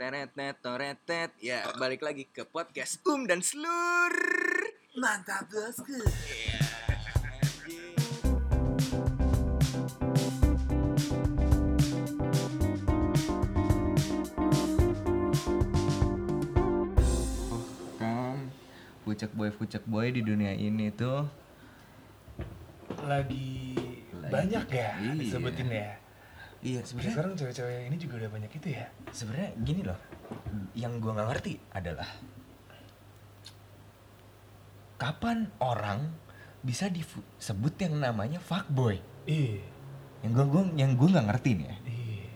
Teretet, toretet. Ya, balik lagi ke podcast Um dan Slur. Mantap bosku. Oh, kan pucek boy pucek boy di dunia ini tuh Lagi, Lagi. banyak ya Iya. disebutin ya. Iya sebenarnya Sekarang cewek-cewek ini juga udah banyak itu ya. sebenarnya gini loh yang gua nggak ngerti adalah kapan orang bisa disebut yang namanya fuckboy Iya. yang gua, gua yang gua nggak ngerti nih ya Iya.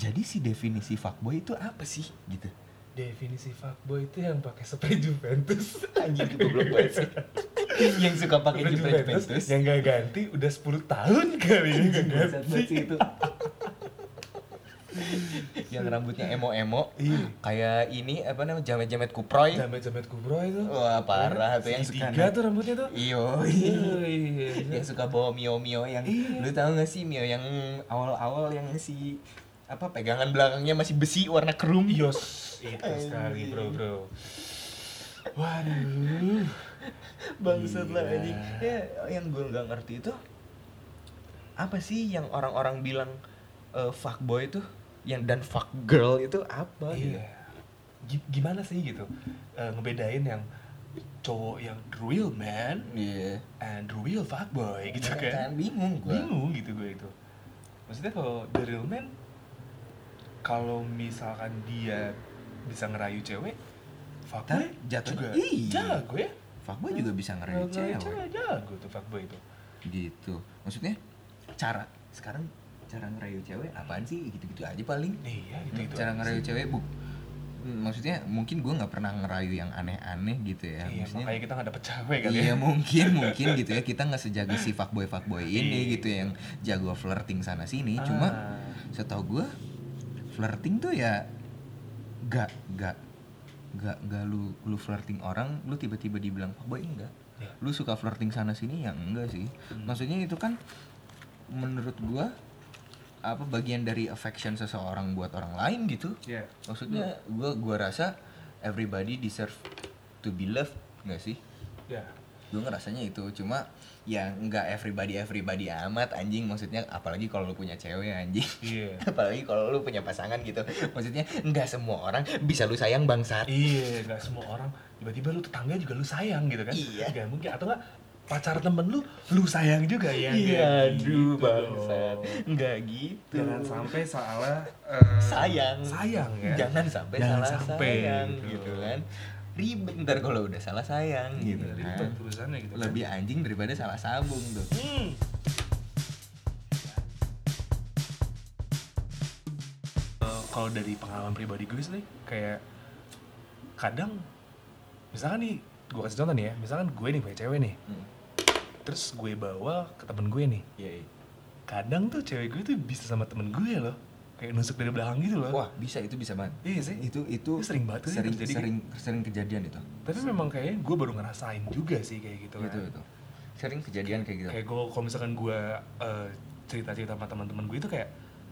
jadi si definisi fuckboy itu apa sih gitu Definisi fuckboy itu yang pakai spray Juventus. anjing itu goblok banget sih yang suka pakai Spray Juventus yang gak ganti udah 10 tahun kali ini gak Bangsat ganti. itu yang rambutnya emo-emo Iya. kayak ini apa namanya jamet-jamet kuproy Jamet-jamet kubro itu. wah parah tuh yang suka Segitiga tuh rambutnya tuh. iyo Iya. yang suka bawa mio mio yang Iya. lu tahu gak sih mio yang awal awal yang si apa pegangan belakangnya masih besi warna krum Yos, itu sekali bro bro. Waduh. bangsat lah Iya. anjing ya yang gue nggak ngerti itu apa sih yang orang-orang bilang eh, fuckboy itu yang dan fuck girl itu apa gitu? Iya. Gi- Gimana sih gitu eh, ngebedain yang cowok yang the real man Iya. and the real fuckboy gitu Kan kan? bingung gue. Bingung gitu gue itu. Maksudnya kalau the real man kalau misalkan dia bisa ngerayu cewek, fuckboy jatuhnya- juga iya. jago ya. Fuckboy juga bisa ngerayu cewek. jago tuh fuckboy itu. Gitu. Maksudnya cara sekarang cara ngerayu cewek apaan sih gitu-gitu aja paling. Iya gitu gitu. cara ngerayu cewek bu maksudnya mungkin gue nggak pernah ngerayu yang aneh-aneh gitu ya Iya, maksudnya makanya kita nggak dapet cewek kali iya ya. mungkin mungkin gitu ya kita nggak sejago si fuckboy fuckboy ini Iya. gitu ya, yang jago flirting sana sini cuma Ah. setahu gue flirting tuh ya gak gak gak gak lu lu flirting orang lu tiba-tiba dibilang fuckboy enggak Iya. lu suka flirting sana sini ya enggak sih Hmm. maksudnya itu kan menurut gue apa bagian dari affection seseorang buat orang lain gitu Iya. maksudnya gue gua rasa everybody deserve to be loved nggak sih Ya. gue ngerasanya itu cuma ya nggak everybody everybody amat anjing maksudnya apalagi kalau lu punya cewek anjing Iya. apalagi kalau lu punya pasangan gitu maksudnya nggak semua orang bisa lu sayang bangsat Iya, nggak semua orang tiba-tiba lu tetangga juga lu sayang gitu kan? Iya. Gak mungkin atau nggak pacar temen lu lu sayang juga ya? iya aduh gitu bangsat nggak gitu Jangan sampai salah eh, sayang sayang ya. jangan sampai Jangan salah sampai, sayang gitu. gitu kan ribet ntar kalau udah salah sayang Iya, gitu ribet kan urusannya gitu. kan. lebih anjing daripada salah sambung tuh Hmm. Eh, kalau dari pengalaman pribadi gue sih kayak kadang misalkan nih gue kasih contoh nih ya misalkan gue nih punya cewek nih Hmm. terus gue bawa ke temen gue nih Iya, iya. kadang tuh cewek gue tuh bisa sama temen gue loh kayak nusuk dari belakang gitu loh Wah bisa itu bisa banget. Iya sih. Itu itu Itu sering banget sering terjadi. sering sering kejadian itu. tapi memang kayaknya gue baru ngerasain juga sih kayak gitu Gitu kan. itu. Sering kejadian kayak gitu. kayak gue kalau misalkan gue eh, cerita-cerita sama teman-teman gue itu kayak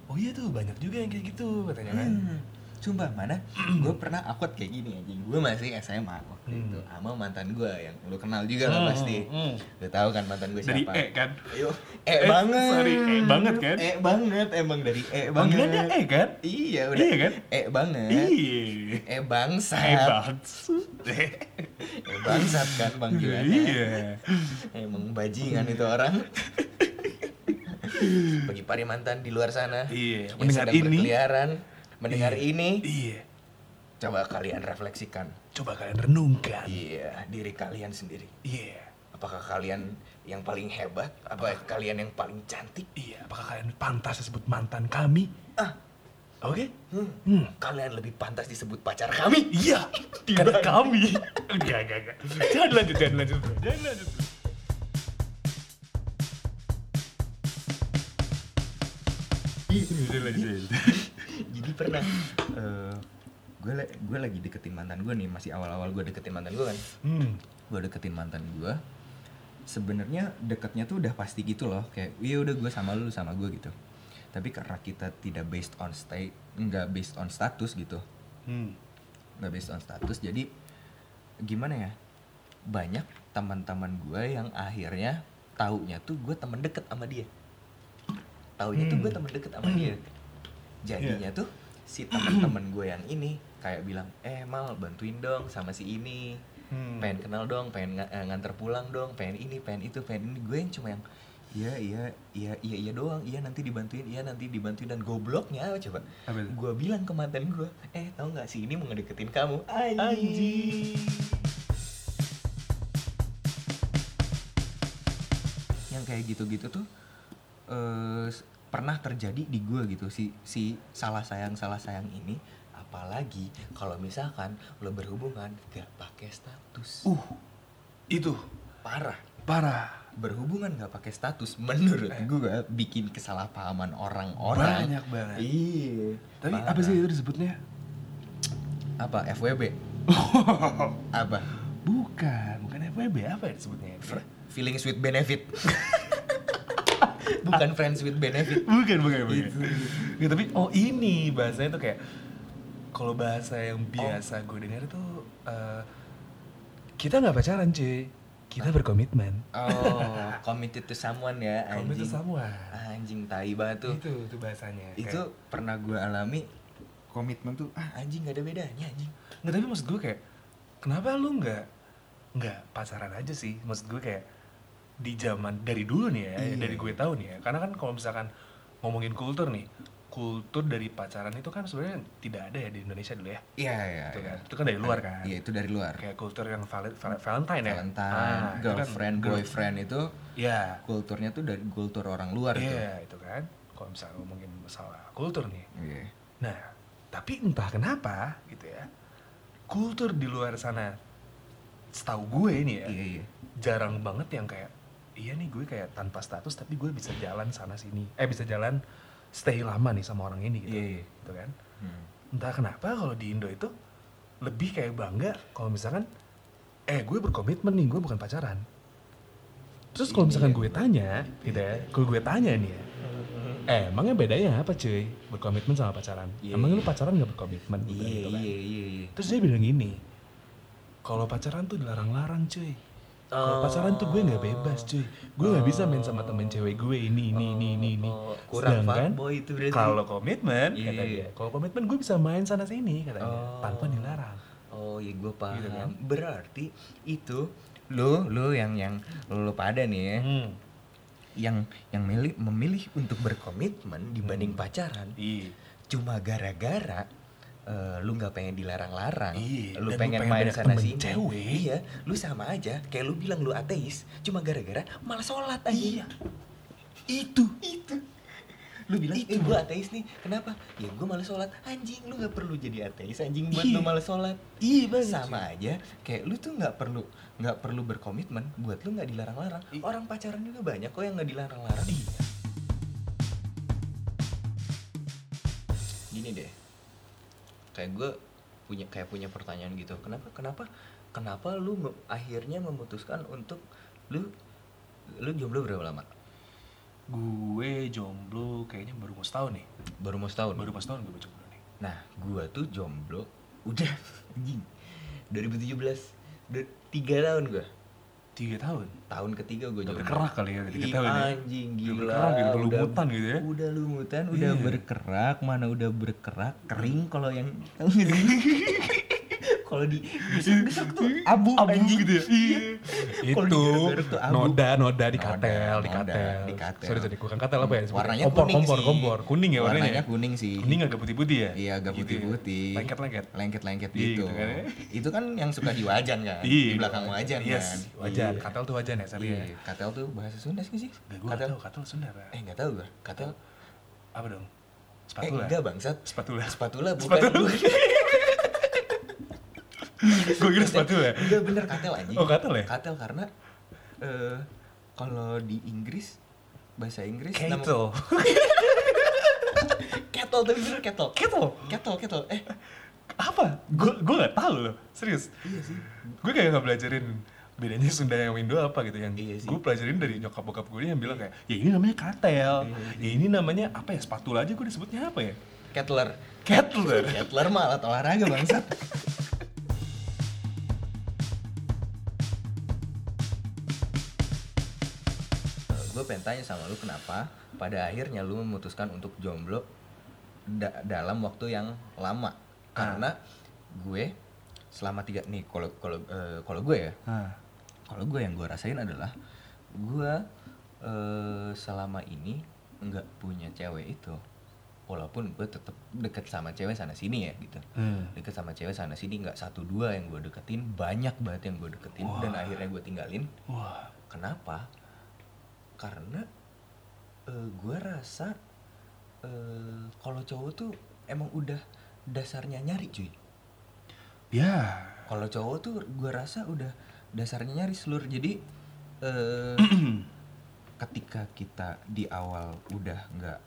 oh iya tuh banyak juga yang kayak gitu katanya kan Hmm. Sumpah mana? gue pernah akut kayak gini anjing. Gue masih SMA waktu Hmm. itu sama mantan gue yang lu kenal juga lah Hmm, pasti. hmm. Lu tahu kan mantan gue dari siapa? E kan Ayo, eh, banget. sorry E banget kan Eh banget emang dari eh banget. panggilannya E kan Iya udah. Iya kan? Eh banget. iya Eh bangsat. E banget Eh bangsat kan panggilannya. iya Emang bajingan itu orang. Bagi para mantan di luar sana Iya, yang mendengar sedang ini. berkeliaran, mendengar Iya. ini, iya coba kalian refleksikan. coba kalian renungkan Iya, diri kalian sendiri. iya Apakah kalian yang paling hebat? Apa kalian yang paling cantik? iya apakah kalian pantas disebut mantan kami Ah, oke hmm, hmm. kalian lebih pantas disebut pacar kami. Iya, karena kami. Enggak, enggak, enggak. Jangan lanjut, jangan lanjut. Jangan lanjut. Jadi pernah. Gue gue lagi deketin mantan gue nih masih awal-awal gue deketin mantan gue kan. Hmm. gue deketin mantan gue sebenarnya deketnya tuh udah pasti gitu loh kayak iya udah gue sama lu lu sama gue gitu. Tapi karena kita tidak based on stay nggak based on status gitu. Hmm. nggak based on status jadi gimana ya banyak teman-teman gue yang akhirnya taunya tuh gue temen deket sama dia taunya tuh Hmm. gue temen deket sama dia. Jadinya tuh si teman-teman gue yang ini kayak bilang eh mal bantuin dong sama si ini. Hmm. pengen kenal dong pengen nga- eh, nganter pulang dong pengen ini pengen itu pengen ini. Gue yang cuma yang iya iya iya iya iya doang. Iya nanti dibantuin iya nanti dibantuin. Dan gobloknya apa coba gue bilang ke mantan gue eh tau nggak si ini mau ngedeketin kamu? Anjing. yang kayak gitu-gitu tuh eh s- pernah terjadi di gue gitu si si salah sayang salah sayang ini apalagi kalau misalkan lo berhubungan gak pakai status Uh, itu parah parah. berhubungan gak pakai status menurut gue bikin kesalahpahaman orang-orang Banyak banget. iya Tapi parah. apa sih itu disebutnya? apa FWB apa Bukan, bukan FWB apa ya disebutnya? Feelings with benefit bukan friends with benefit bukan, bukan, bukan. Itu. Nggak, tapi oh ini bahasanya tuh kayak kalau bahasa yang biasa gue dengar tuh eh, kita nggak pacaran cuy, kita berkomitmen. Oh, committed to someone ya, anjing. sama. Anjing tai banget tuh. Itu tuh bahasanya. Itu pernah gue alami komitmen tuh ah anjing gak ada bedanya anjing. nggak tapi maksud gue kayak kenapa lu nggak nggak pacaran aja sih? Maksud gue kayak di zaman dari dulu nih ya, Iya. dari gue tahu nih ya. Karena kan kalau misalkan ngomongin kultur nih, kultur dari pacaran itu kan sebenarnya tidak ada ya di Indonesia dulu ya. Iya iya. Itu iya. kan, itu kan dari luar kan. Iya itu dari luar. Kayak kultur yang vali- val- Valentine ya. Valentine, Ah, itu kan girlfriend, girl- boyfriend itu Iya. kulturnya tuh dari kultur orang luar tuh. Iya, itu kan. Kalau misalnya ngomongin masalah kultur nih. Iya. Nah, tapi entah kenapa gitu ya. Kultur di luar sana setahu gue nih ya, Iya iya. jarang banget yang kayak iya nih gue kayak tanpa status tapi gue bisa jalan sana sini. Eh bisa jalan stay lama nih sama orang ini gitu. Iya, iya. Gitu kan. Hmm. Entah kenapa kalau di Indo itu lebih kayak bangga kalau misalkan eh gue berkomitmen nih, gue bukan pacaran. Terus kalau misalkan yang gue tanya, gitu ya, kalau gue tanya nih ya, eh emangnya bedanya apa cuy berkomitmen sama pacaran? Iya, emangnya iya. lu pacaran gak berkomitmen? Iya Gitu kan. iya iya iya. Terus dia bilang gini, kalau pacaran tuh dilarang-larang cuy. Kalau Oh. pacaran tuh gue nggak bebas cuy. Gue nggak bisa main sama temen cewek gue ini ini ini ini ini. Oh, kurang Sedangkan fuckboy itu berarti. kalau komitmen Iya, kata iya. dia, kalau komitmen gue bisa main sana sini katanya Oh. tanpa dilarang. Oh iya gue paham. Gitu kan? Berarti itu lo lo yang yang lo pada nih ya, Hmm. yang yang milih memilih untuk berkomitmen dibanding Hmm. pacaran Iya. cuma gara-gara eh, lu nggak pengen dilarang-larang, Iya, lu pengen pengen main sana sini, cewek. iya, lu sama aja, kayak lu bilang lu ateis, cuma gara-gara malah sholat aja. Iya. Itu. itu. Lu bilang, Itu. eh gue ateis nih, kenapa? Ya gue malah sholat, anjing lu nggak perlu jadi ateis, anjing buat Iya. lu malah sholat. Iya banget. Sama aja, kayak lu tuh nggak perlu nggak perlu berkomitmen buat lu nggak dilarang-larang. Iya. Orang pacaran juga banyak kok yang nggak dilarang-larang. Iya. gini deh kayak gue punya kayak punya pertanyaan gitu kenapa kenapa kenapa lu me- akhirnya memutuskan untuk lu lu jomblo berapa lama Gue jomblo kayaknya baru mau setahun nih. baru mau setahun Baru mau setahun gue jomblo nih. nah gue tuh jomblo udah anjing 2017 udah tiga tahun gue Tiga tahun. tahun ketiga gue Udah jomblo berkerak kali ya tiga tahun ya. anjing Udah gila berkerak gitu, udah lumutan gitu ya. udah lumutan udah Iya. berkerak mana udah berkerak kering kalau yang kalau di gesek tuh abu, anjing gitu ya. Iya. Itu tuh abu. noda noda di Noda, katel, di noda, katel. di katel. Sorry sorry, bukan katel apa ya? sebutnya? warnanya kompor, kuning kompor, sih kompor, kuning ya warnanya. warnanya ya? kuning sih Kuning agak putih-putih ya? iya agak Gitu ya. putih-putih Lengket-lengket. lengket-lengket Iya, gitu gitu kan ya. itu kan yang suka di wajan kan Iya. di belakang wajan yes, kan wajan. Iya. Katel tuh wajan ya, sorry Iya, ya. katel tuh bahasa Sunda sih sih Gak gue katel katel Sunda Pak. eh nggak tahu gue katel Apa dong? eh Spatula. enggak bangsat Spatula. spatula bukan Spatula. gue kira spatula. Enggak bener katel anjing. Oh, katel ya? Katel karena eh kalau di Inggris bahasa Inggris nama- Kettle. kettle tapi bener kettle. Kettle? Kettle, kettle. Eh, Apa? Gue gue gak tahu loh, serius. iya sih. Gue kayak gak belajarin bedanya Sunda yang Indo apa gitu yang Iya gue pelajarin dari nyokap bokap gue yang bilang kayak ya ini namanya kartel Iya, ya ini namanya apa ya spatula aja gue disebutnya apa ya Kettler. Kettler. Kettler mah alat olahraga bangsat. pengen tanya sama lu kenapa pada akhirnya lu memutuskan untuk jomblo da- dalam waktu yang lama karena gue selama tiga nih kalau kalau eh, kalau gue ya Ah. kalau gue yang gue rasain adalah gue eh, selama ini nggak punya cewek itu walaupun gue tetap deket sama cewek sana sini ya gitu Hmm. deket sama cewek sana sini nggak satu dua yang gue deketin banyak banget yang gue deketin dan Wah. akhirnya gue tinggalin Wah. kenapa karena eh, gue rasa eh, kalau cowok tuh emang udah dasarnya nyari cuy Ya. kalau cowok tuh gue rasa udah dasarnya nyari seluruh jadi eh, ketika kita di awal udah nggak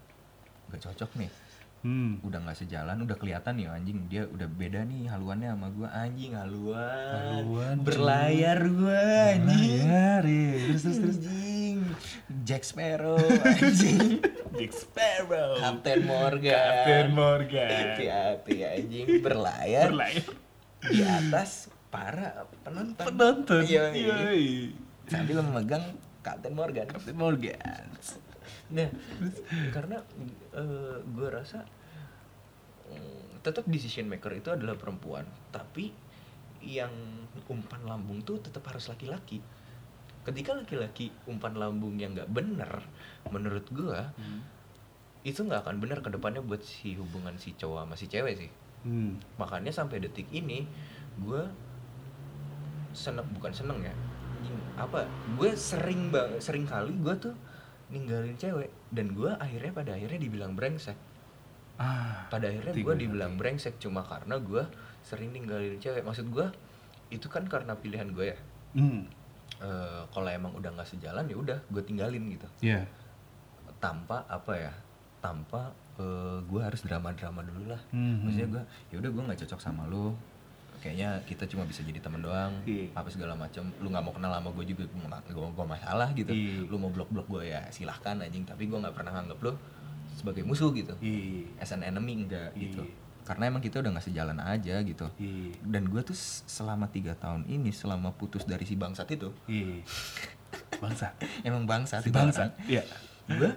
nggak cocok nih Hmm. udah nggak sejalan udah kelihatan nih anjing dia udah beda nih haluannya sama gue anjing haluan, Haluan, berlayar gue anjing Berlayar, iya. Terus terus terus. Jack Sparrow anjing Jack Sparrow. Captain Morgan Captain Morgan. hati-hati anjing berlayar Berlayar. di atas para penonton Penonton. Iya, Yoi. sambil memegang Captain Morgan Captain Morgan. nah karena gue rasa mm, tetap decision maker itu adalah perempuan tapi yang umpan lambung tuh tetap harus laki-laki ketika laki-laki umpan lambung yang nggak bener menurut gue itu nggak akan bener ke depannya buat si hubungan si cowok sama si cewek sih Hmm. makanya sampai detik ini gue seneng bukan seneng ya apa gue sering bang sering kali gue tuh ninggalin cewek dan gue akhirnya pada akhirnya dibilang brengsek Ah. pada akhirnya gue dibilang brengsek cuma karena gue sering ninggalin cewek maksud gue itu kan karena pilihan gue ya Hmm. Eh, kalau emang udah nggak sejalan ya udah gue tinggalin gitu Iya. tanpa apa ya tanpa gue harus drama-drama dulu lah Hmm, maksudnya hmm. gue ya udah gue nggak cocok sama lu kayaknya kita cuma bisa jadi teman doang Iya. apa segala macam lu nggak mau kenal sama gue juga gue gue masalah gitu Iya. lu mau blok blok gue ya silahkan anjing tapi gue nggak pernah nganggep lu sebagai musuh gitu Iya. as an enemy enggak gitu Iya. Karena emang kita udah nggak sejalan aja gitu Iya. dan gue tuh selama tiga tahun ini selama putus dari si bangsat itu Iya. Bangsa. emang bangsat Si bangsa. Iya. gue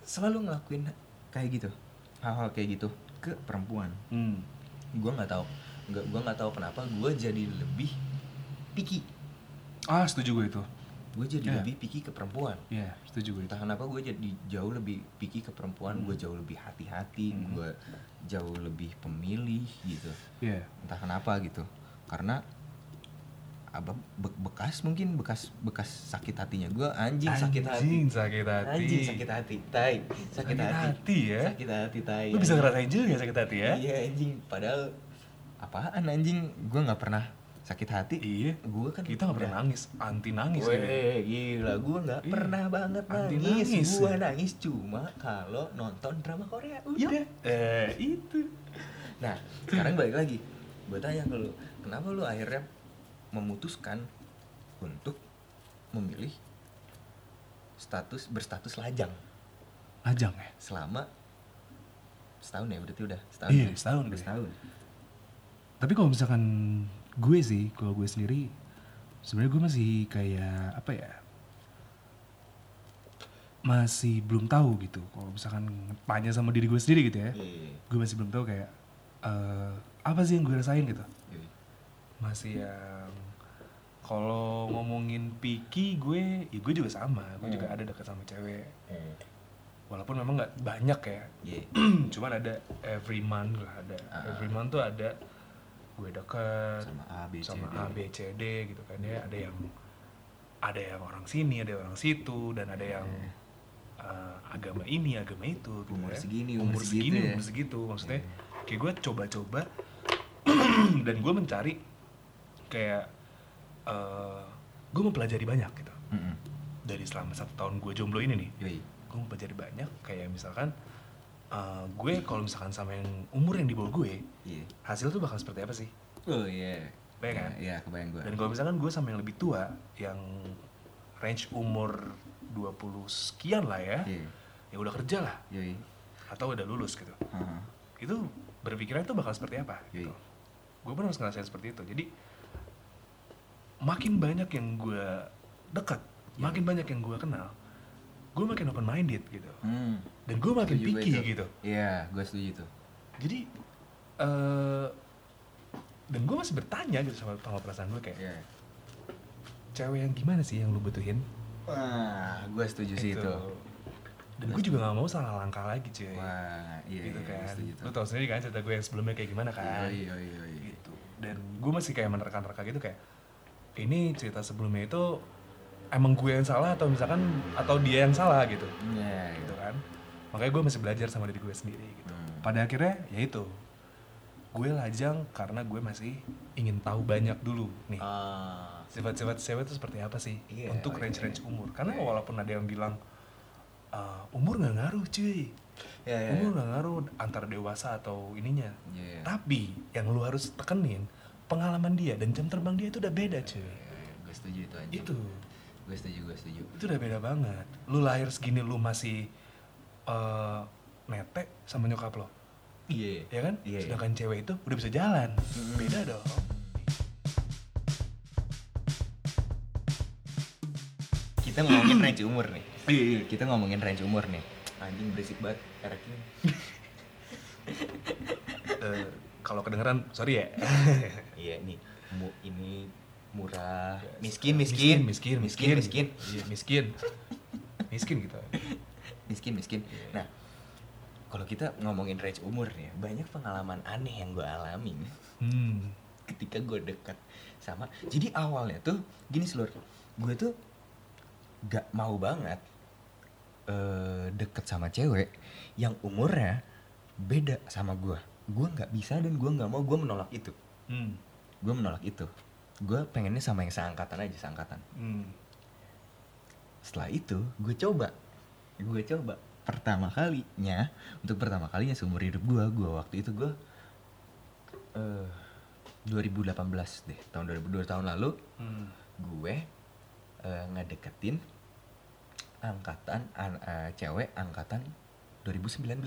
selalu ngelakuin kayak gitu hal-hal kayak gitu ke perempuan Hmm. gue nggak tahu nggak gue nggak tahu kenapa gue jadi lebih picky Ah, setuju gue itu. Gue jadi Iya. lebih picky ke perempuan Iya, setuju gue entah kenapa gue jadi jauh lebih picky ke perempuan gue jauh lebih hati-hati Hmm. gue jauh lebih pemilih gitu Iya. entah kenapa gitu karena apa be- bekas mungkin bekas bekas sakit hatinya gue anjing, sakit hati Anjing sakit hati. anjing sakit hati tai sakit, Sakit hati. hati ya? sakit hati tai Lu bisa anjing. ngerasain juga sakit hati ya? iya anjing padahal apaan anjing gue nggak pernah sakit hati Iya. gue kan Kita nggak pernah nangis, anti nangis ya. Weh, gila gue nggak Iya. pernah banget Anti nangis. nangis, Gue ya. nangis cuma kalau nonton drama Korea. Udah. Eh, itu. Nah, sekarang balik lagi. Gue tanya ke lu, kenapa lu akhirnya memutuskan untuk memilih status berstatus lajang Ajang ya? selama setahun ya berarti udah setahun. Iya, ya? setahun Udah setahun. Tapi kalau misalkan gue sih, kalau gue sendiri sebenarnya gue masih kayak apa ya? Masih belum tahu gitu. Kalau misalkan tanya sama diri gue sendiri gitu ya, Iya. gue masih belum tahu kayak eh, apa sih yang gue rasain gitu. iya. Masih yang kalau ngomongin picky gue, ya gue juga sama. Gue juga Hmm. ada dekat sama cewek. Hmm. Walaupun memang nggak banyak ya, Iya. cuman ada every month lah ada. Ah. Every month tuh ada gue deket Sama A, B, C, sama D. A B C D gitu kan ya ada yang ada yang orang sini ada yang orang situ dan ada yang uh, agama ini agama itu gitu Umur ya. segini, umur, umur segini ya. umur segitu maksudnya Iya. kayak gue coba-coba dan gue mencari kayak uh, gue mempelajari banyak gitu Mm-mm. dari selama satu tahun gue jomblo ini nih Yoi. gue mempelajari banyak kayak misalkan uh, gue kalau misalkan sama yang umur yang di bawah gue Iya. hasil tuh bakal seperti apa sih Oh iya. ya kan Iya, kebayang gue. dan kalau misalkan gue sama yang lebih tua yang range umur 20 sekian lah ya Iya. ya udah kerja lah Yoi. atau udah lulus gitu Heeh. itu berpikiran itu bakal seperti apa gitu. Yoi. gue pun harus ngerasain seperti itu jadi makin banyak yang gue dekat Yoi. makin banyak yang gue kenal gue makin open minded gitu Hmm. dan gue makin Setuju picky itu. gitu Iya, gue setuju itu. jadi eh dan gue masih bertanya gitu sama, sama perasaan gue kayak Iya. cewek yang gimana sih yang lu butuhin Wah, gue setuju sih itu. dan gue juga gak mau salah langkah lagi cuy Wah, iya, gitu iya, kan setuju lu tau sendiri kan cerita gue yang sebelumnya kayak gimana kan Iya, iya, iya, iya. gitu dan gue masih kayak menerka-nerka gitu kayak ini cerita sebelumnya itu emang gue yang salah atau misalkan atau dia yang salah gitu. Iya, gitu kan. Makanya gue masih belajar sama diri gue sendiri gitu. Hmm. pada akhirnya ya itu. Gue lajang karena gue masih ingin tahu banyak dulu nih. Ah, sifat-sifat cewek itu seperti apa sih Iya, untuk iya, range-range iya. umur? Karena iya. walaupun ada yang bilang "Ah, umur nggak ngaruh cuy. Iya, iya. umur nggak ngaruh antara dewasa atau ininya. Iya. tapi yang lu harus tekenin pengalaman dia dan jam terbang dia itu udah beda cuy. Gue setuju itu anjing. itu Gue setuju, gue setuju. itu udah beda banget lu lahir segini lu masih eh netek sama nyokap lo Iya. ya kan Iya, iya. sedangkan cewek itu udah bisa jalan Mm. beda dong Kita ngomongin range umur nih. iya Kita ngomongin range umur nih. Anjing berisik banget ereknya. Eh, kalau kedengeran sorry ya Iya, nih. Mu, ini murah, miskin, miskin, miskin miskin, miskin, Iya, miskin miskin gitu miskin, miskin. Iya. Nah, kalau kita ngomongin range umur nih, banyak pengalaman aneh yang gue alamin hmm ketika gue dekat sama. Jadi awalnya tuh gini seluruh, gue tuh gak mau banget eh deket sama cewek yang umurnya beda sama gue. Gue nggak bisa dan gue nggak mau. Gue menolak itu. hmm Gue menolak itu. Gue pengennya sama yang seangkatan aja, seangkatan. hmm Setelah itu, gue coba. Gue coba. Pertama kalinya, untuk pertama kalinya seumur hidup gue, gue waktu itu gue eh 2018 deh, tahun 2002 tahun lalu, hmm gue eh, ngedeketin angkatan an- eh, cewek angkatan 2019.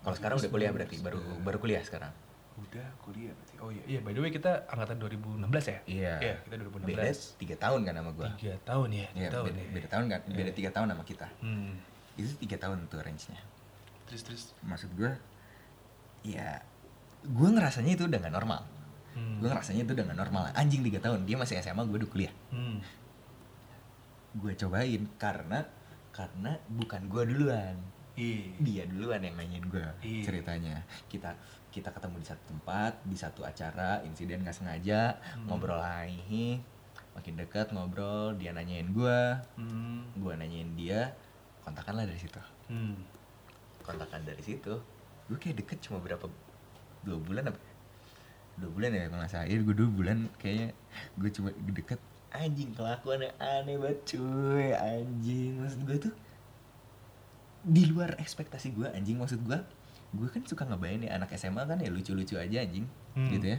Kalau sekarang udah kuliah berarti, baru baru kuliah sekarang. Udah kuliah berarti. Oh iya iya by the way kita angkatan 2016 ya? Iya. iya kita 2016 Beda tiga tahun kan sama gue. tiga tahun ya tiga Iya, tahun beda, ya. beda tahun kan, beda tiga tahun sama kita. hmm. Itu tiga tahun tuh range-nya. terus terus? Maksud gue ya gue ngerasanya itu udah gak normal. Hmm. gue ngerasanya itu udah gak normal. Anjing tiga tahun. Dia masih SMA gue udah kuliah. Hmm. gue cobain karena karena bukan gue duluan iya. Dia duluan yang nanyain gue Iya. ceritanya. Kita kita ketemu di satu tempat di satu acara insiden nggak sengaja Hmm. ngobrol lagi makin dekat ngobrol dia nanyain gue hmm. gue nanyain dia kontakan lah dari situ. Hmm. kontakan dari situ. Gue kayak deket cuma berapa dua bulan apa? Dua bulan ya kalau Iya, gue dua bulan kayaknya. Gue cuma deket. Anjing kelakuannya aneh banget cuy. Anjing maksud gue tuh di luar ekspektasi gue anjing maksud gue gue kan suka ngebayangin ya anak SMA kan ya lucu-lucu aja anjing Hmm. gitu ya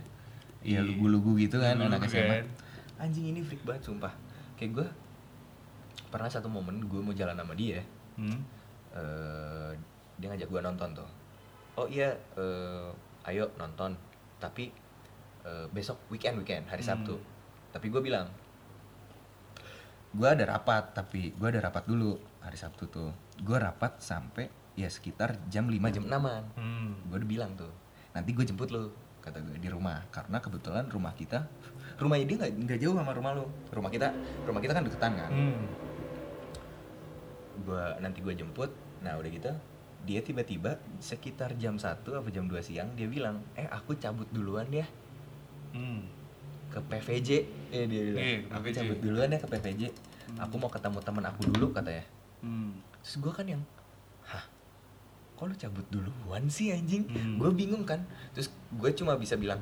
Iya. ya lugu-lugu gitu kan Lugu-lugu anak SMA kan. anjing ini freak banget sumpah kayak gue pernah satu momen gue mau jalan sama dia hmm. eh dia ngajak gua nonton tuh oh iya eh, ayo nonton tapi eh, besok weekend weekend hari Hmm. Sabtu tapi gue bilang gua ada rapat tapi gua ada rapat dulu hari Sabtu tuh gua rapat sampai ya sekitar jam 5 jam 6an hmm. gue udah bilang tuh nanti gue jemput lo kata gue di rumah. Karena kebetulan rumah kita rumahnya dia nggak nggak jauh sama rumah lo rumah kita rumah kita kan deketan kan. Hmm. gua nanti gue jemput. Nah udah gitu dia tiba-tiba sekitar jam 1 apa jam 2 siang dia bilang eh aku cabut duluan ya. Hmm. ke PVJ eh dia bilang Iya, ke aku cabut duluan ya ke PVJ aku mau ketemu teman aku dulu katanya. Hmm. Terus gue kan yang hah? Kok lu cabut duluan sih anjing? Hmm. gue bingung kan. Terus gue cuma bisa bilang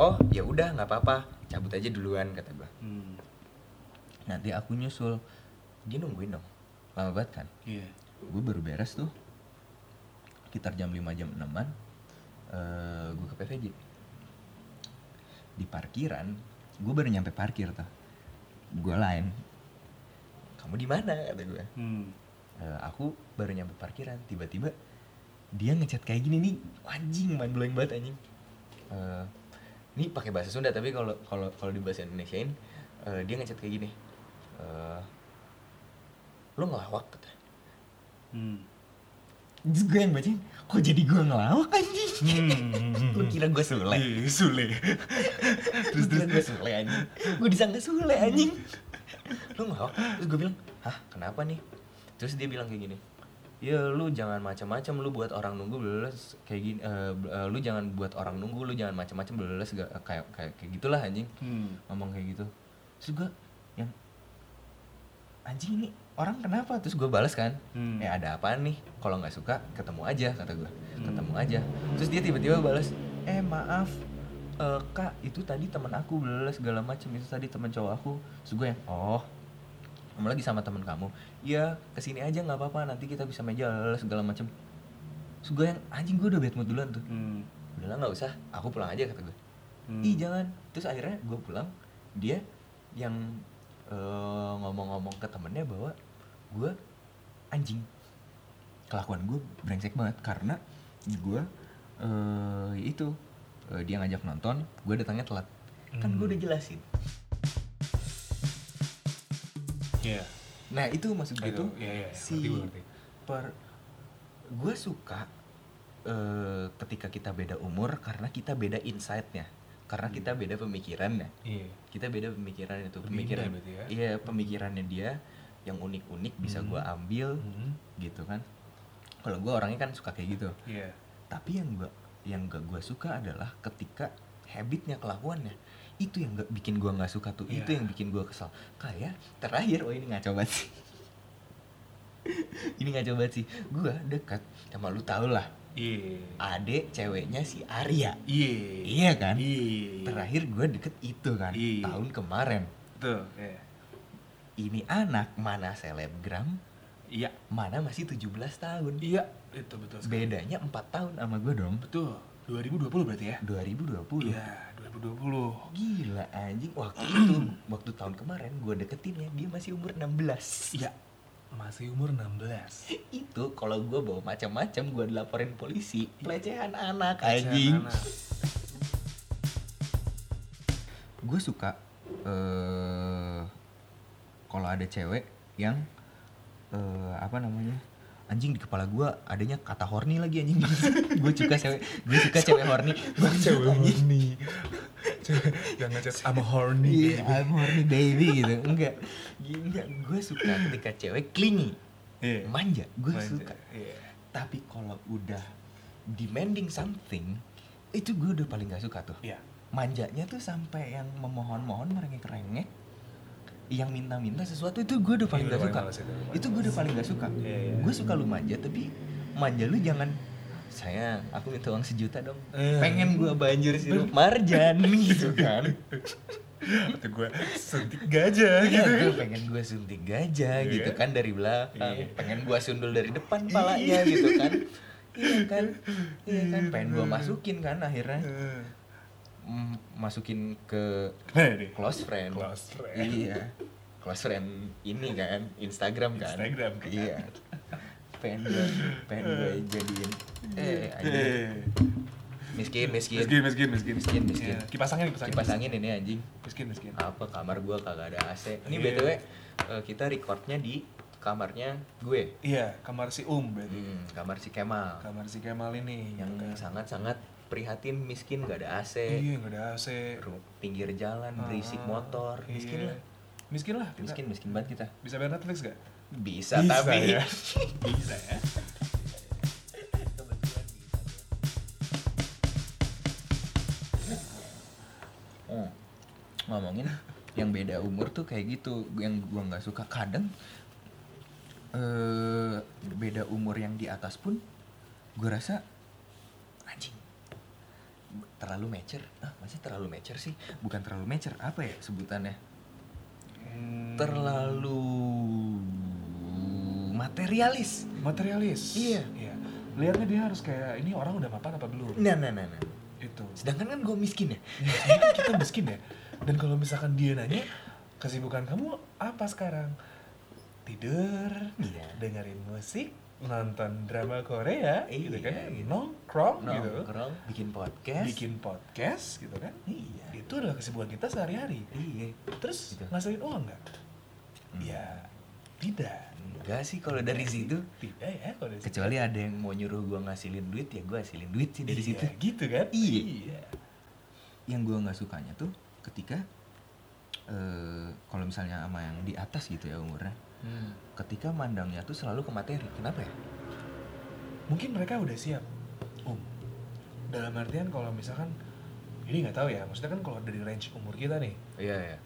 oh ya udah nggak apa-apa cabut aja duluan kata gue hmm. nanti aku nyusul. Dia nungguin dong. Lama banget kan? Iya. Gue baru beres tuh. Sekitar jam 5 jam 6an eh gue ke PVJ di parkiran gue baru nyampe parkir tuh. Gue lain kamu di mana? kata gue Hmm. "Eh, aku baru nyampe parkiran tiba-tiba dia ngechat kayak gini nih. Anjing mind blowing banget anjing. Eh, ini pakai bahasa Sunda tapi kalau kalau kalau di bahasa Indonesiain eh, dia ngechat kayak gini. Eh, lo ngelawak kata Hmm. Terus gue yang bacain kok jadi gue ngelawak anjing? Hmm. gue kira gue sule. Iya, Sule. terus terus gue sule anjing. Gue disangka sule anjing. Lu ngelawak? Terus gue bilang hah kenapa nih terus dia bilang kayak gini ya lu jangan macam-macam lu buat orang nunggu beles kayak gini eh, eh, lu jangan buat orang nunggu lu jangan macam-macam beles kayak kayak kayak gitulah anjing. Hmm. ngomong kayak gitu. Terus gue yang anjing ini orang kenapa? Terus gue balas kan Hmm. ya ada apaan nih? Kalau nggak suka ketemu aja kata gue Hmm. ketemu aja. Terus dia tiba-tiba balas eh maaf eh, kak itu tadi teman aku belas segala macam itu tadi teman cowok aku. Terus gue yang oh kamu lagi sama teman kamu iya ke sini aja nggak apa-apa nanti kita bisa meja segala macam terus gue yang anjing gue udah bad mood duluan tuh Hmm. udahlah nggak usah aku pulang aja kata gue Hmm. ih jangan terus akhirnya gue pulang dia yang eh, ngomong-ngomong ke temennya bahwa gue anjing kelakuan gue brengsek banget karena gue eh itu eh, dia ngajak nonton gue datangnya telat kan gue udah Hmm. jelasin Iya. nah itu maksud gue Itu, tuh iya, iya, si ngerti, gue ngerti. per gue suka eh, ketika kita beda umur karena kita beda insight-nya karena Hmm. kita beda pemikirannya Iya. kita beda pemikiran itu pemikiran ya? iya pemikirannya dia yang unik-unik bisa Hmm. gua ambil Hmm. gitu kan kalau gua orangnya kan suka kayak gitu Iya. tapi yang gua yang gak gua suka adalah ketika habitnya kelakuannya itu yang gak bikin gua nggak suka tuh itu Iya. yang bikin gua kesel kayak terakhir oh ini ngaco banget sih ini ngaco banget sih gua dekat sama lu tau lah Iya. adek ceweknya si Arya Iya. iya kan Iya. terakhir gua deket itu kan Iya. tahun kemarin Tuh, iya. ini anak mana selebgram Iya. mana masih 17 tahun Iya, itu betul sekali. bedanya 4 tahun sama gue dong Betul. 2020 berarti ya? 2020 Iya, 2020. gila anjing waktu itu waktu tahun kemarin gue deketinnya dia masih umur 16 Iya. Masih umur 16. itu kalau gue bawa macam-macam gue dilaporin polisi pelecehan anak Kasihan anjing anak. gue suka eh kalau ada cewek yang eh apa namanya anjing di kepala gue adanya kata horny lagi anjing gue suka cewek gue suka cewek horny Cewek Anjing. horny. Cewek yang ngechat I'm horny. Iya, baby." I'm horny baby gitu. Enggak. Gini, gue suka ketika cewek clingy, Iya. manja. Gue suka. Iya. Tapi kalau udah demanding something, itu gue udah paling gak suka tuh. Iya. Manjanya tuh sampai yang memohon-mohon merengek-rengek, yang minta-minta sesuatu itu gue udah paling Iya, gak suka. males itu. Itu gue udah paling gak suka. Iya, iya. Gue suka lu manja, tapi manja lu jangan sayang aku minta uang sejuta dong Eh. pengen gue banjir sirup marjan gitu kan Atau gue suntik gajah gitu kan. gue pengen gue suntik gajah Iya. gitu kan dari belakang, Iya. pengen gue sundul dari depan palanya gitu kan. Iya kan, iya kan, pengen gue masukin kan akhirnya Eh. Masukin ke close friend. Close friend. Iya, close friend ini kan, Instagram kan. Instagram kan. Iya. Pengen gue, pengen gue jadiin. Eh, anjing. Miskin, miskin. Miskin, miskin, miskin. Miskin, miskin. Iya, Kipas angin, kipas angin. Kipas angin ini anjing. Miskin, miskin. apa kamar gua kagak ada AC ini Iya. btw kita recordnya di kamarnya gue Iya, kamar si Um berarti. Hmm, kamar si Kemal Kamar si Kemal ini. yang Kan. sangat-sangat prihatin miskin gak ada AC Iya, nggak ada AC. pinggir jalan berisik Ah, motor miskin iya. lah Miskin lah. kita. miskin miskin banget kita Bisa bayar Netflix gak? bisa, tapi ya. Bisa ya. Bisa. Oh, ngomongin yang beda umur tuh kayak gitu yang gua nggak suka kadang eh beda umur yang di atas pun gua rasa terlalu mature ah masih terlalu mature sih bukan terlalu mature apa ya sebutannya Hmm. terlalu materialis materialis. Iya. Iya. Lihatnya dia harus kayak ini orang udah mapan apa belum? nah nah nah, nah. Itu. sedangkan kan gue miskin ya Ya, kita miskin ya. Dan kalau misalkan dia nanya, kesibukan kamu apa sekarang? Tidur, Iya. dengerin musik, nonton drama Korea, gitu Iya, kan? gitu. Nongkrong, gitu. nongkrong bikin podcast Bikin podcast, gitu kan? iya Itu adalah kesibukan kita sehari-hari. iya Terus Gitu. ngasilin uang nggak? Hmm. Ya, tidak. enggak sih kalau dari situ Tidak ya kalau dari situ. kecuali ada yang mau nyuruh gue ngasilin duit ya gue hasilin duit sih dari Iya, situ gitu kan? Iya. yang gue nggak sukanya tuh ketika eh kalau misalnya sama yang di atas gitu ya umurnya Hmm. ketika mandangnya tuh selalu ke materi kenapa ya Mungkin mereka udah siap, Om. Dalam artian kalau misalkan ini nggak tahu ya, maksudnya kan kalau dari range umur kita nih, iya iya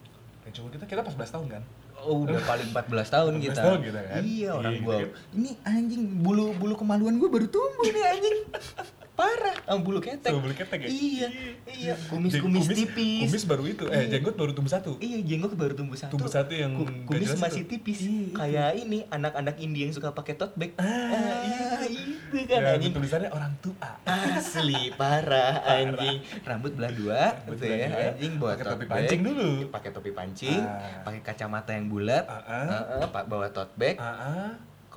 range umur kita kita pas 11 tahun kan? Oh, udah paling 14 tahun 14 kita. tahun kita kan? Iya, orang Iya, gua. gitu Ini anjing bulu bulu kemaluan gua baru tumbuh nih anjing. Parah, sama bulu ketek. Sama bulu ketek ya? Iya, iya. Jadi Kumis-kumis tipis. Kumis baru itu, eh Iya. jenggot baru tumbuh satu. Iya, jenggot baru tumbuh satu. Tumbuh satu yang kumis masih itu. tipis. Iya. Kayak ini anak-anak India yang suka pakai tote bag. Ah, itu kan Ya, anjing. tulisannya orang tua. Asli parah anjing. Rambut belah dua Rambut gitu belah ya, dua. anjing bawa Pakai topi bag. pancing dulu. Pakai topi pancing, Ah. pakai kacamata yang bulat. Ah, ah. Heeh, pak bawa tote bag, Ah, ah.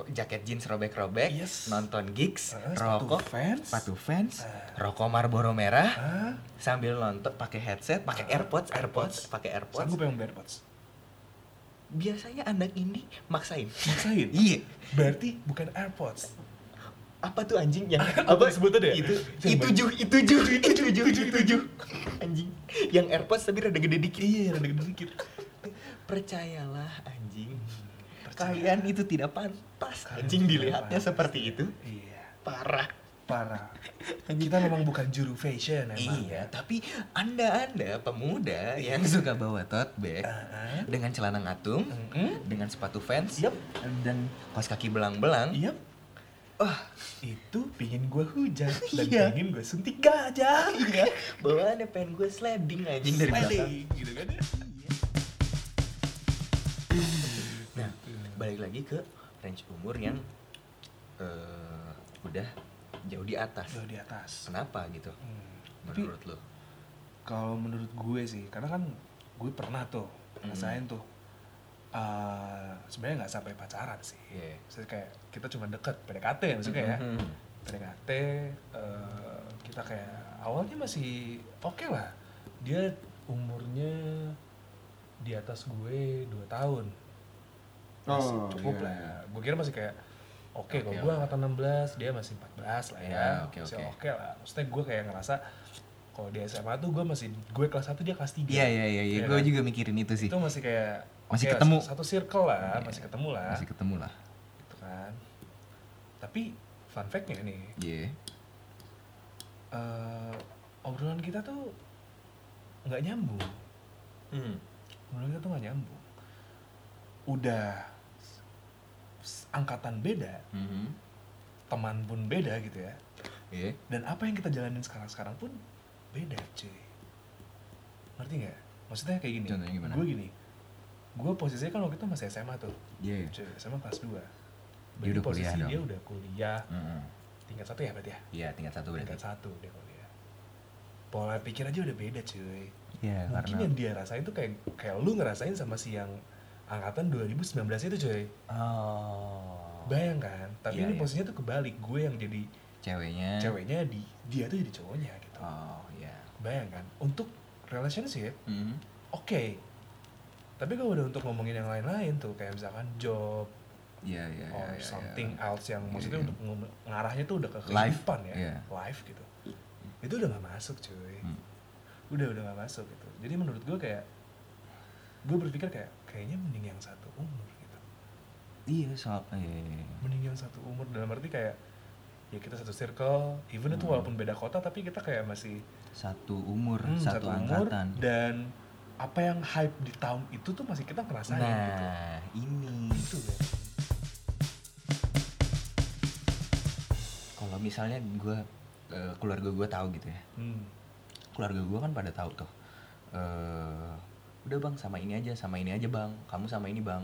Jaket jeans robek-robek, Yes. nonton gigs, sepatu rokok, Vans. sepatu fans, Ah. rokok Marlboro merah, Ah, sambil nonton pakai headset, pakai Ah, AirPods, AirPods, AirPods. pakai AirPods. sanggup yang AirPods. Biasanya anak ini maksain. Maksain. Iya. Berarti bukan AirPods. Apa tuh anjing yang Apa disebut tadi ya? Itu itu ju itu ju itu ju itu ju anjing. Yang AirPods tapi rada gede dikit. Iya, rada gede dikit. Percayalah anjing. Kalian itu tidak pantas anjing dilihatnya pantas. seperti itu. Iya, Parah. parah. Kita memang bukan juru fashion emang. Iya, tapi anda-anda pemuda yang suka bawa tote bag ah. dengan celana ngatung, Mm-mm. dengan sepatu Vans, Yap. dan kaos kaki belang-belang. Iya. Wah, Itu pingin gue hujan dan Iya. pingin gue suntik gajah. iya. Bawaannya pengen gue sliding anjing dari belakang. Gitu kan ya. Balik lagi ke range umur yang eh, udah jauh di atas. Jauh di atas. Kenapa gitu? Hmm. Tapi Menurut lo? kalau menurut gue sih, karena kan gue pernah tuh ngerasain tuh. eh sebenarnya nggak sampai pacaran sih. Maksudnya kayak kita cuma deket PDKT ya maksudnya ya. Mhm. PDKT eh, kita kayak awalnya masih oke lah. Dia umurnya di atas gue 2 tahun. Masih Oh, cukup iya, lah. iya. Gue kira masih kayak oke kalau Oke, gue oke. angkatan 16, dia masih 14 lah ya. Iya, oke, masih oke. oke lah. Maksudnya gue kayak ngerasa kalau di SMA tuh gue masih gue kelas 1 dia kelas 3. Iya, iya, iya, iya. Gue juga mikirin itu sih. Itu masih kayak Masih oke, ketemu. Satu circle lah, Iya, masih ketemu lah. Masih ketemu lah. Gitu kan. Tapi fun fact-nya nih, Iya. eh, obrolan kita tuh nggak nyambung Hmm. obrolan kita tuh nggak nyambung udah angkatan beda Mhm. teman pun beda gitu ya Iya. dan apa yang kita jalanin sekarang sekarang pun beda cuy ngerti nggak maksudnya kayak gini Contohnya gimana? gue gini gue posisinya kan waktu itu masih SMA tuh Iya. cuy SMA kelas 2 Dia udah posisi kuliah dong. dia udah kuliah Mhm. tingkat satu ya berarti ya Iya, tingkat satu berarti. tingkat satu dia kuliah pola pikir aja udah beda cuy Iya, mungkin karena yang dia rasain tuh kayak kayak lu ngerasain sama si yang angkatan 2019 itu cuy oh. bayang kan tapi Iya, ini iya. posisinya tuh kebalik gue yang jadi Ceweknya. ceweknya di dia tuh jadi cowoknya gitu Oh, iya. bayang kan untuk relationship Mhm. oke tapi kalau udah untuk ngomongin yang lain-lain tuh kayak misalkan job Iya, iya, iya. or iya, something iya. else yang maksudnya iya. untuk ngarahnya tuh udah ke Life, kehidupan ya iya. life gitu itu udah gak masuk cuy Hmm. udah udah gak masuk gitu jadi menurut gue kayak gue berpikir kayak kayaknya mending yang satu umur gitu Iya, soal iya, iya, iya. mending yang satu umur dalam arti kayak ya kita satu circle even itu Hmm. walaupun beda kota tapi kita kayak masih satu umur, hmm, satu, angkatan. dan apa yang hype di tahun itu tuh masih kita ngerasain gitu Nah, ini. itu ya Kalau misalnya gue keluarga gue tahu gitu ya. hmm. Keluarga gue kan pada tahu tuh. eh udah bang sama ini aja, sama ini aja bang. Kamu sama ini bang.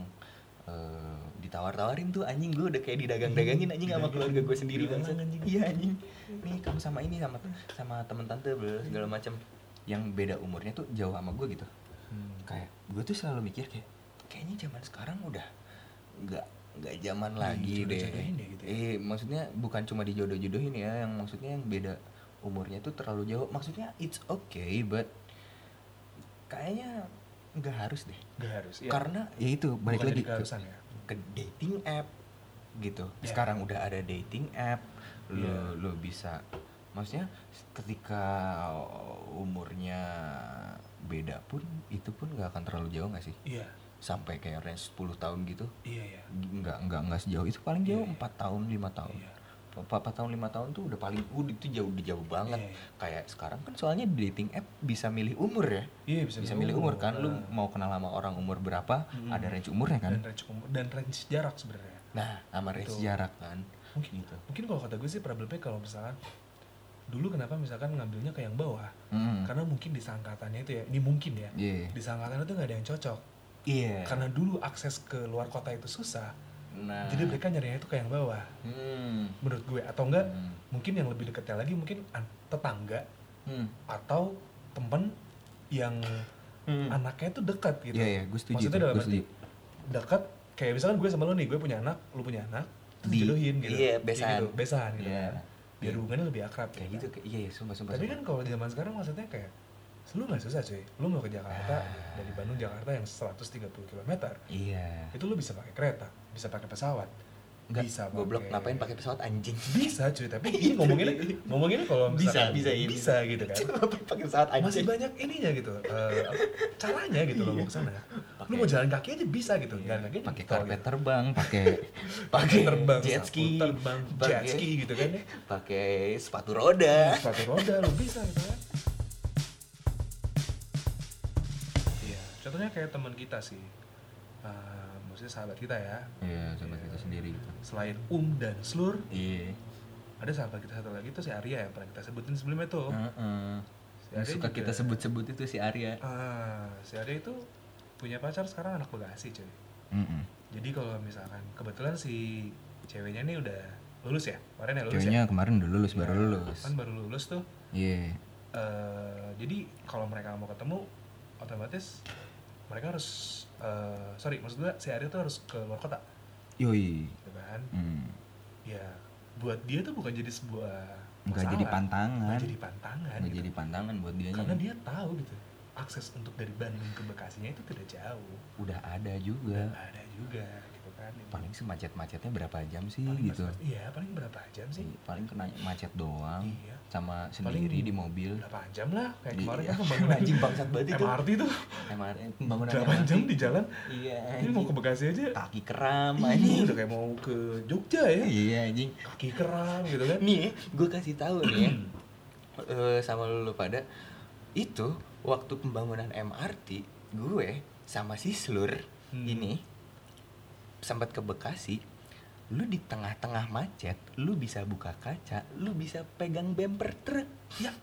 eh, ditawar-tawarin tuh anjing gue udah kayak didagang-dagangin anjing sama keluarga gue sendiri anjing. iya anjing nih kamu sama ini sama sama temen tante segala macam yang beda umurnya tuh jauh sama gue gitu Hmm. kayak gue tuh selalu mikir kayak kayaknya zaman sekarang udah nggak nggak zaman Nah, lagi deh ya gitu ya? eh maksudnya bukan cuma dijodoh-jodohin ya yang maksudnya yang beda umurnya tuh terlalu jauh maksudnya it's okay but kayaknya nggak harus deh Gak harus. ya. karena ya itu balik Bukan lagi keharusan ya. ke dating app gitu Ya. sekarang udah ada dating app lo Ya. lo bisa maksudnya ketika umurnya beda pun itu pun nggak akan terlalu jauh nggak sih Iya. sampai kayak range 10 tahun gitu Iya ya. nggak nggak nggak sejauh itu paling jauh Iya, iya. empat tahun lima tahun Iya. Empat tahun lima tahun tuh udah paling udah itu jauh udah jauh banget Iya, iya. kayak sekarang kan soalnya dating app bisa milih umur ya Iya bisa, bisa milih umur kan lu Nah. mau kenal sama orang umur berapa Mm-mm. ada range umurnya kan Dan range umur dan range jarak sebenarnya. nah sama range Betul. jarak kan Mungkin gitu mungkin kalau kata gue sih problemnya kalau misalkan dulu kenapa misalkan ngambilnya ke yang bawah Mm. karena mungkin di sangkatannya itu ya ini mungkin ya Iya. di sangkatannya itu nggak ada yang cocok Iya. karena dulu akses ke luar kota itu susah nah. jadi mereka nyarinya itu ke yang bawah Hmm. menurut gue atau enggak Hmm. mungkin yang lebih dekatnya lagi mungkin an- tetangga Hmm. atau temen yang Hmm. anaknya tuh dekat gitu Iya, iya, gue setuju maksudnya dalam arti dekat kayak misalkan gue sama lo nih gue punya anak lu punya anak terus Di- dijodohin gitu iya, Kayak besahan. gitu, besahan gitu Iya. kan. biar hubungannya lebih akrab kayak kan. gitu kayak- iya iya sumpah sumpah tapi sumpah. kan kalau di zaman sekarang maksudnya kayak lu nggak susah cuy lu mau ke Jakarta Ah. dari Bandung Jakarta yang 130 km iya itu lu bisa pakai kereta bisa pakai pesawat. Enggak, bisa goblok ngapain pakai pesawat anjing? Bisa cuy tapi ini ngomonginnya ngomonginnya kalau bisa bisa iya, bisa gitu kan. Pakai pesawat anjing. Masih banyak ininya gitu eh, apa, caranya gitu loh mau ke sana lu mau jalan kaki aja bisa gitu Iya, jalan kaki pakai karpet gitu. terbang pakai pakai terbang jet ski terbang jet pakai- ski gitu kan ya. pakai sepatu roda. Sepatu roda lu bisa gitu kan. Iya contohnya kayak teman kita sih Eh, maksudnya sahabat kita ya. Iya sahabat Iya. kita sendiri gitu. Selain Um dan Slur iya. ada sahabat kita satu lagi tuh si Arya yang pernah kita sebutin sebelumnya tuh. Heeh. Si Yang Arya suka juga- kita sebut-sebut itu si Arya. Ah si Arya itu punya pacar sekarang anak Bekasi cuy. Mm-mm. jadi kalau misalkan kebetulan si ceweknya nih udah lulus ya? Kemarin ya lulus ceweknya ya kemarin udah lulus baru Ya, lulus. kan baru lulus tuh. Iya. Eh, jadi kalau mereka mau ketemu otomatis mereka harus eh, sorry maksud gue si Arya tuh harus ke luar kota. Yoi. Gitu kan? Hmm. ya buat dia tuh bukan jadi sebuah nggak jadi pantangan. Nggak jadi pantangan nggak gitu. jadi pantangan buat dia karena dia tahu gitu akses untuk dari Bandung ke Bekasinya itu tidak jauh. Udah ada juga. Dan ada juga gitu kan. Paling semacet-macetnya berapa jam sih Paling gitu? iya paling berapa jam sih? Paling kena macet doang. Iya. Sama sendiri di mobil. berapa jam lah? Kayak kemarin Iya. kan pembangunan Anjing bangsat banget itu. MRT tuh. MRT pembangunan 8 MRT. jam di jalan? Iya ini mau ke Bekasi aja. Kaki keram ini anjing. udah kayak mau ke Jogja ya? Iya anjing. Kaki keram gitu kan. Nih gue kasih tahu nih ya. Eh, sama lu pada. Itu waktu pembangunan MRT gue sama si Slur Hmm. ini sempat ke Bekasi lu di tengah-tengah macet lu bisa buka kaca lu bisa pegang bumper truk ya.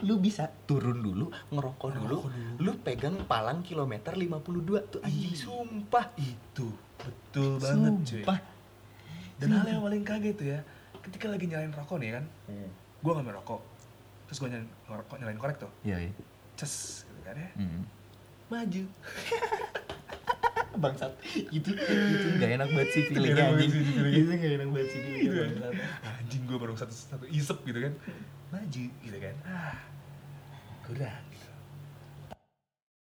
Lu bisa turun dulu ngerokok dulu, Ngerokok dulu. lu pegang palang kilometer 52 tuh anjing Ih. sumpah. Itu betul banget cuy. Sumpah. Dan hal yang paling kaget tuh ya ketika lagi nyalain rokok nih kan gue nggak merokok terus gue nyalain ngerokok nyalain korek tuh. Iya iya. Ces gitu kan ya. Hmm. maju bangsat. Itu itu nggak enak banget sih feelingnya banget anjing. itu nggak enak banget sih feelingnya anjing gue baru satu satu isep gitu kan. Maju gitu kan. Ah kurang gitu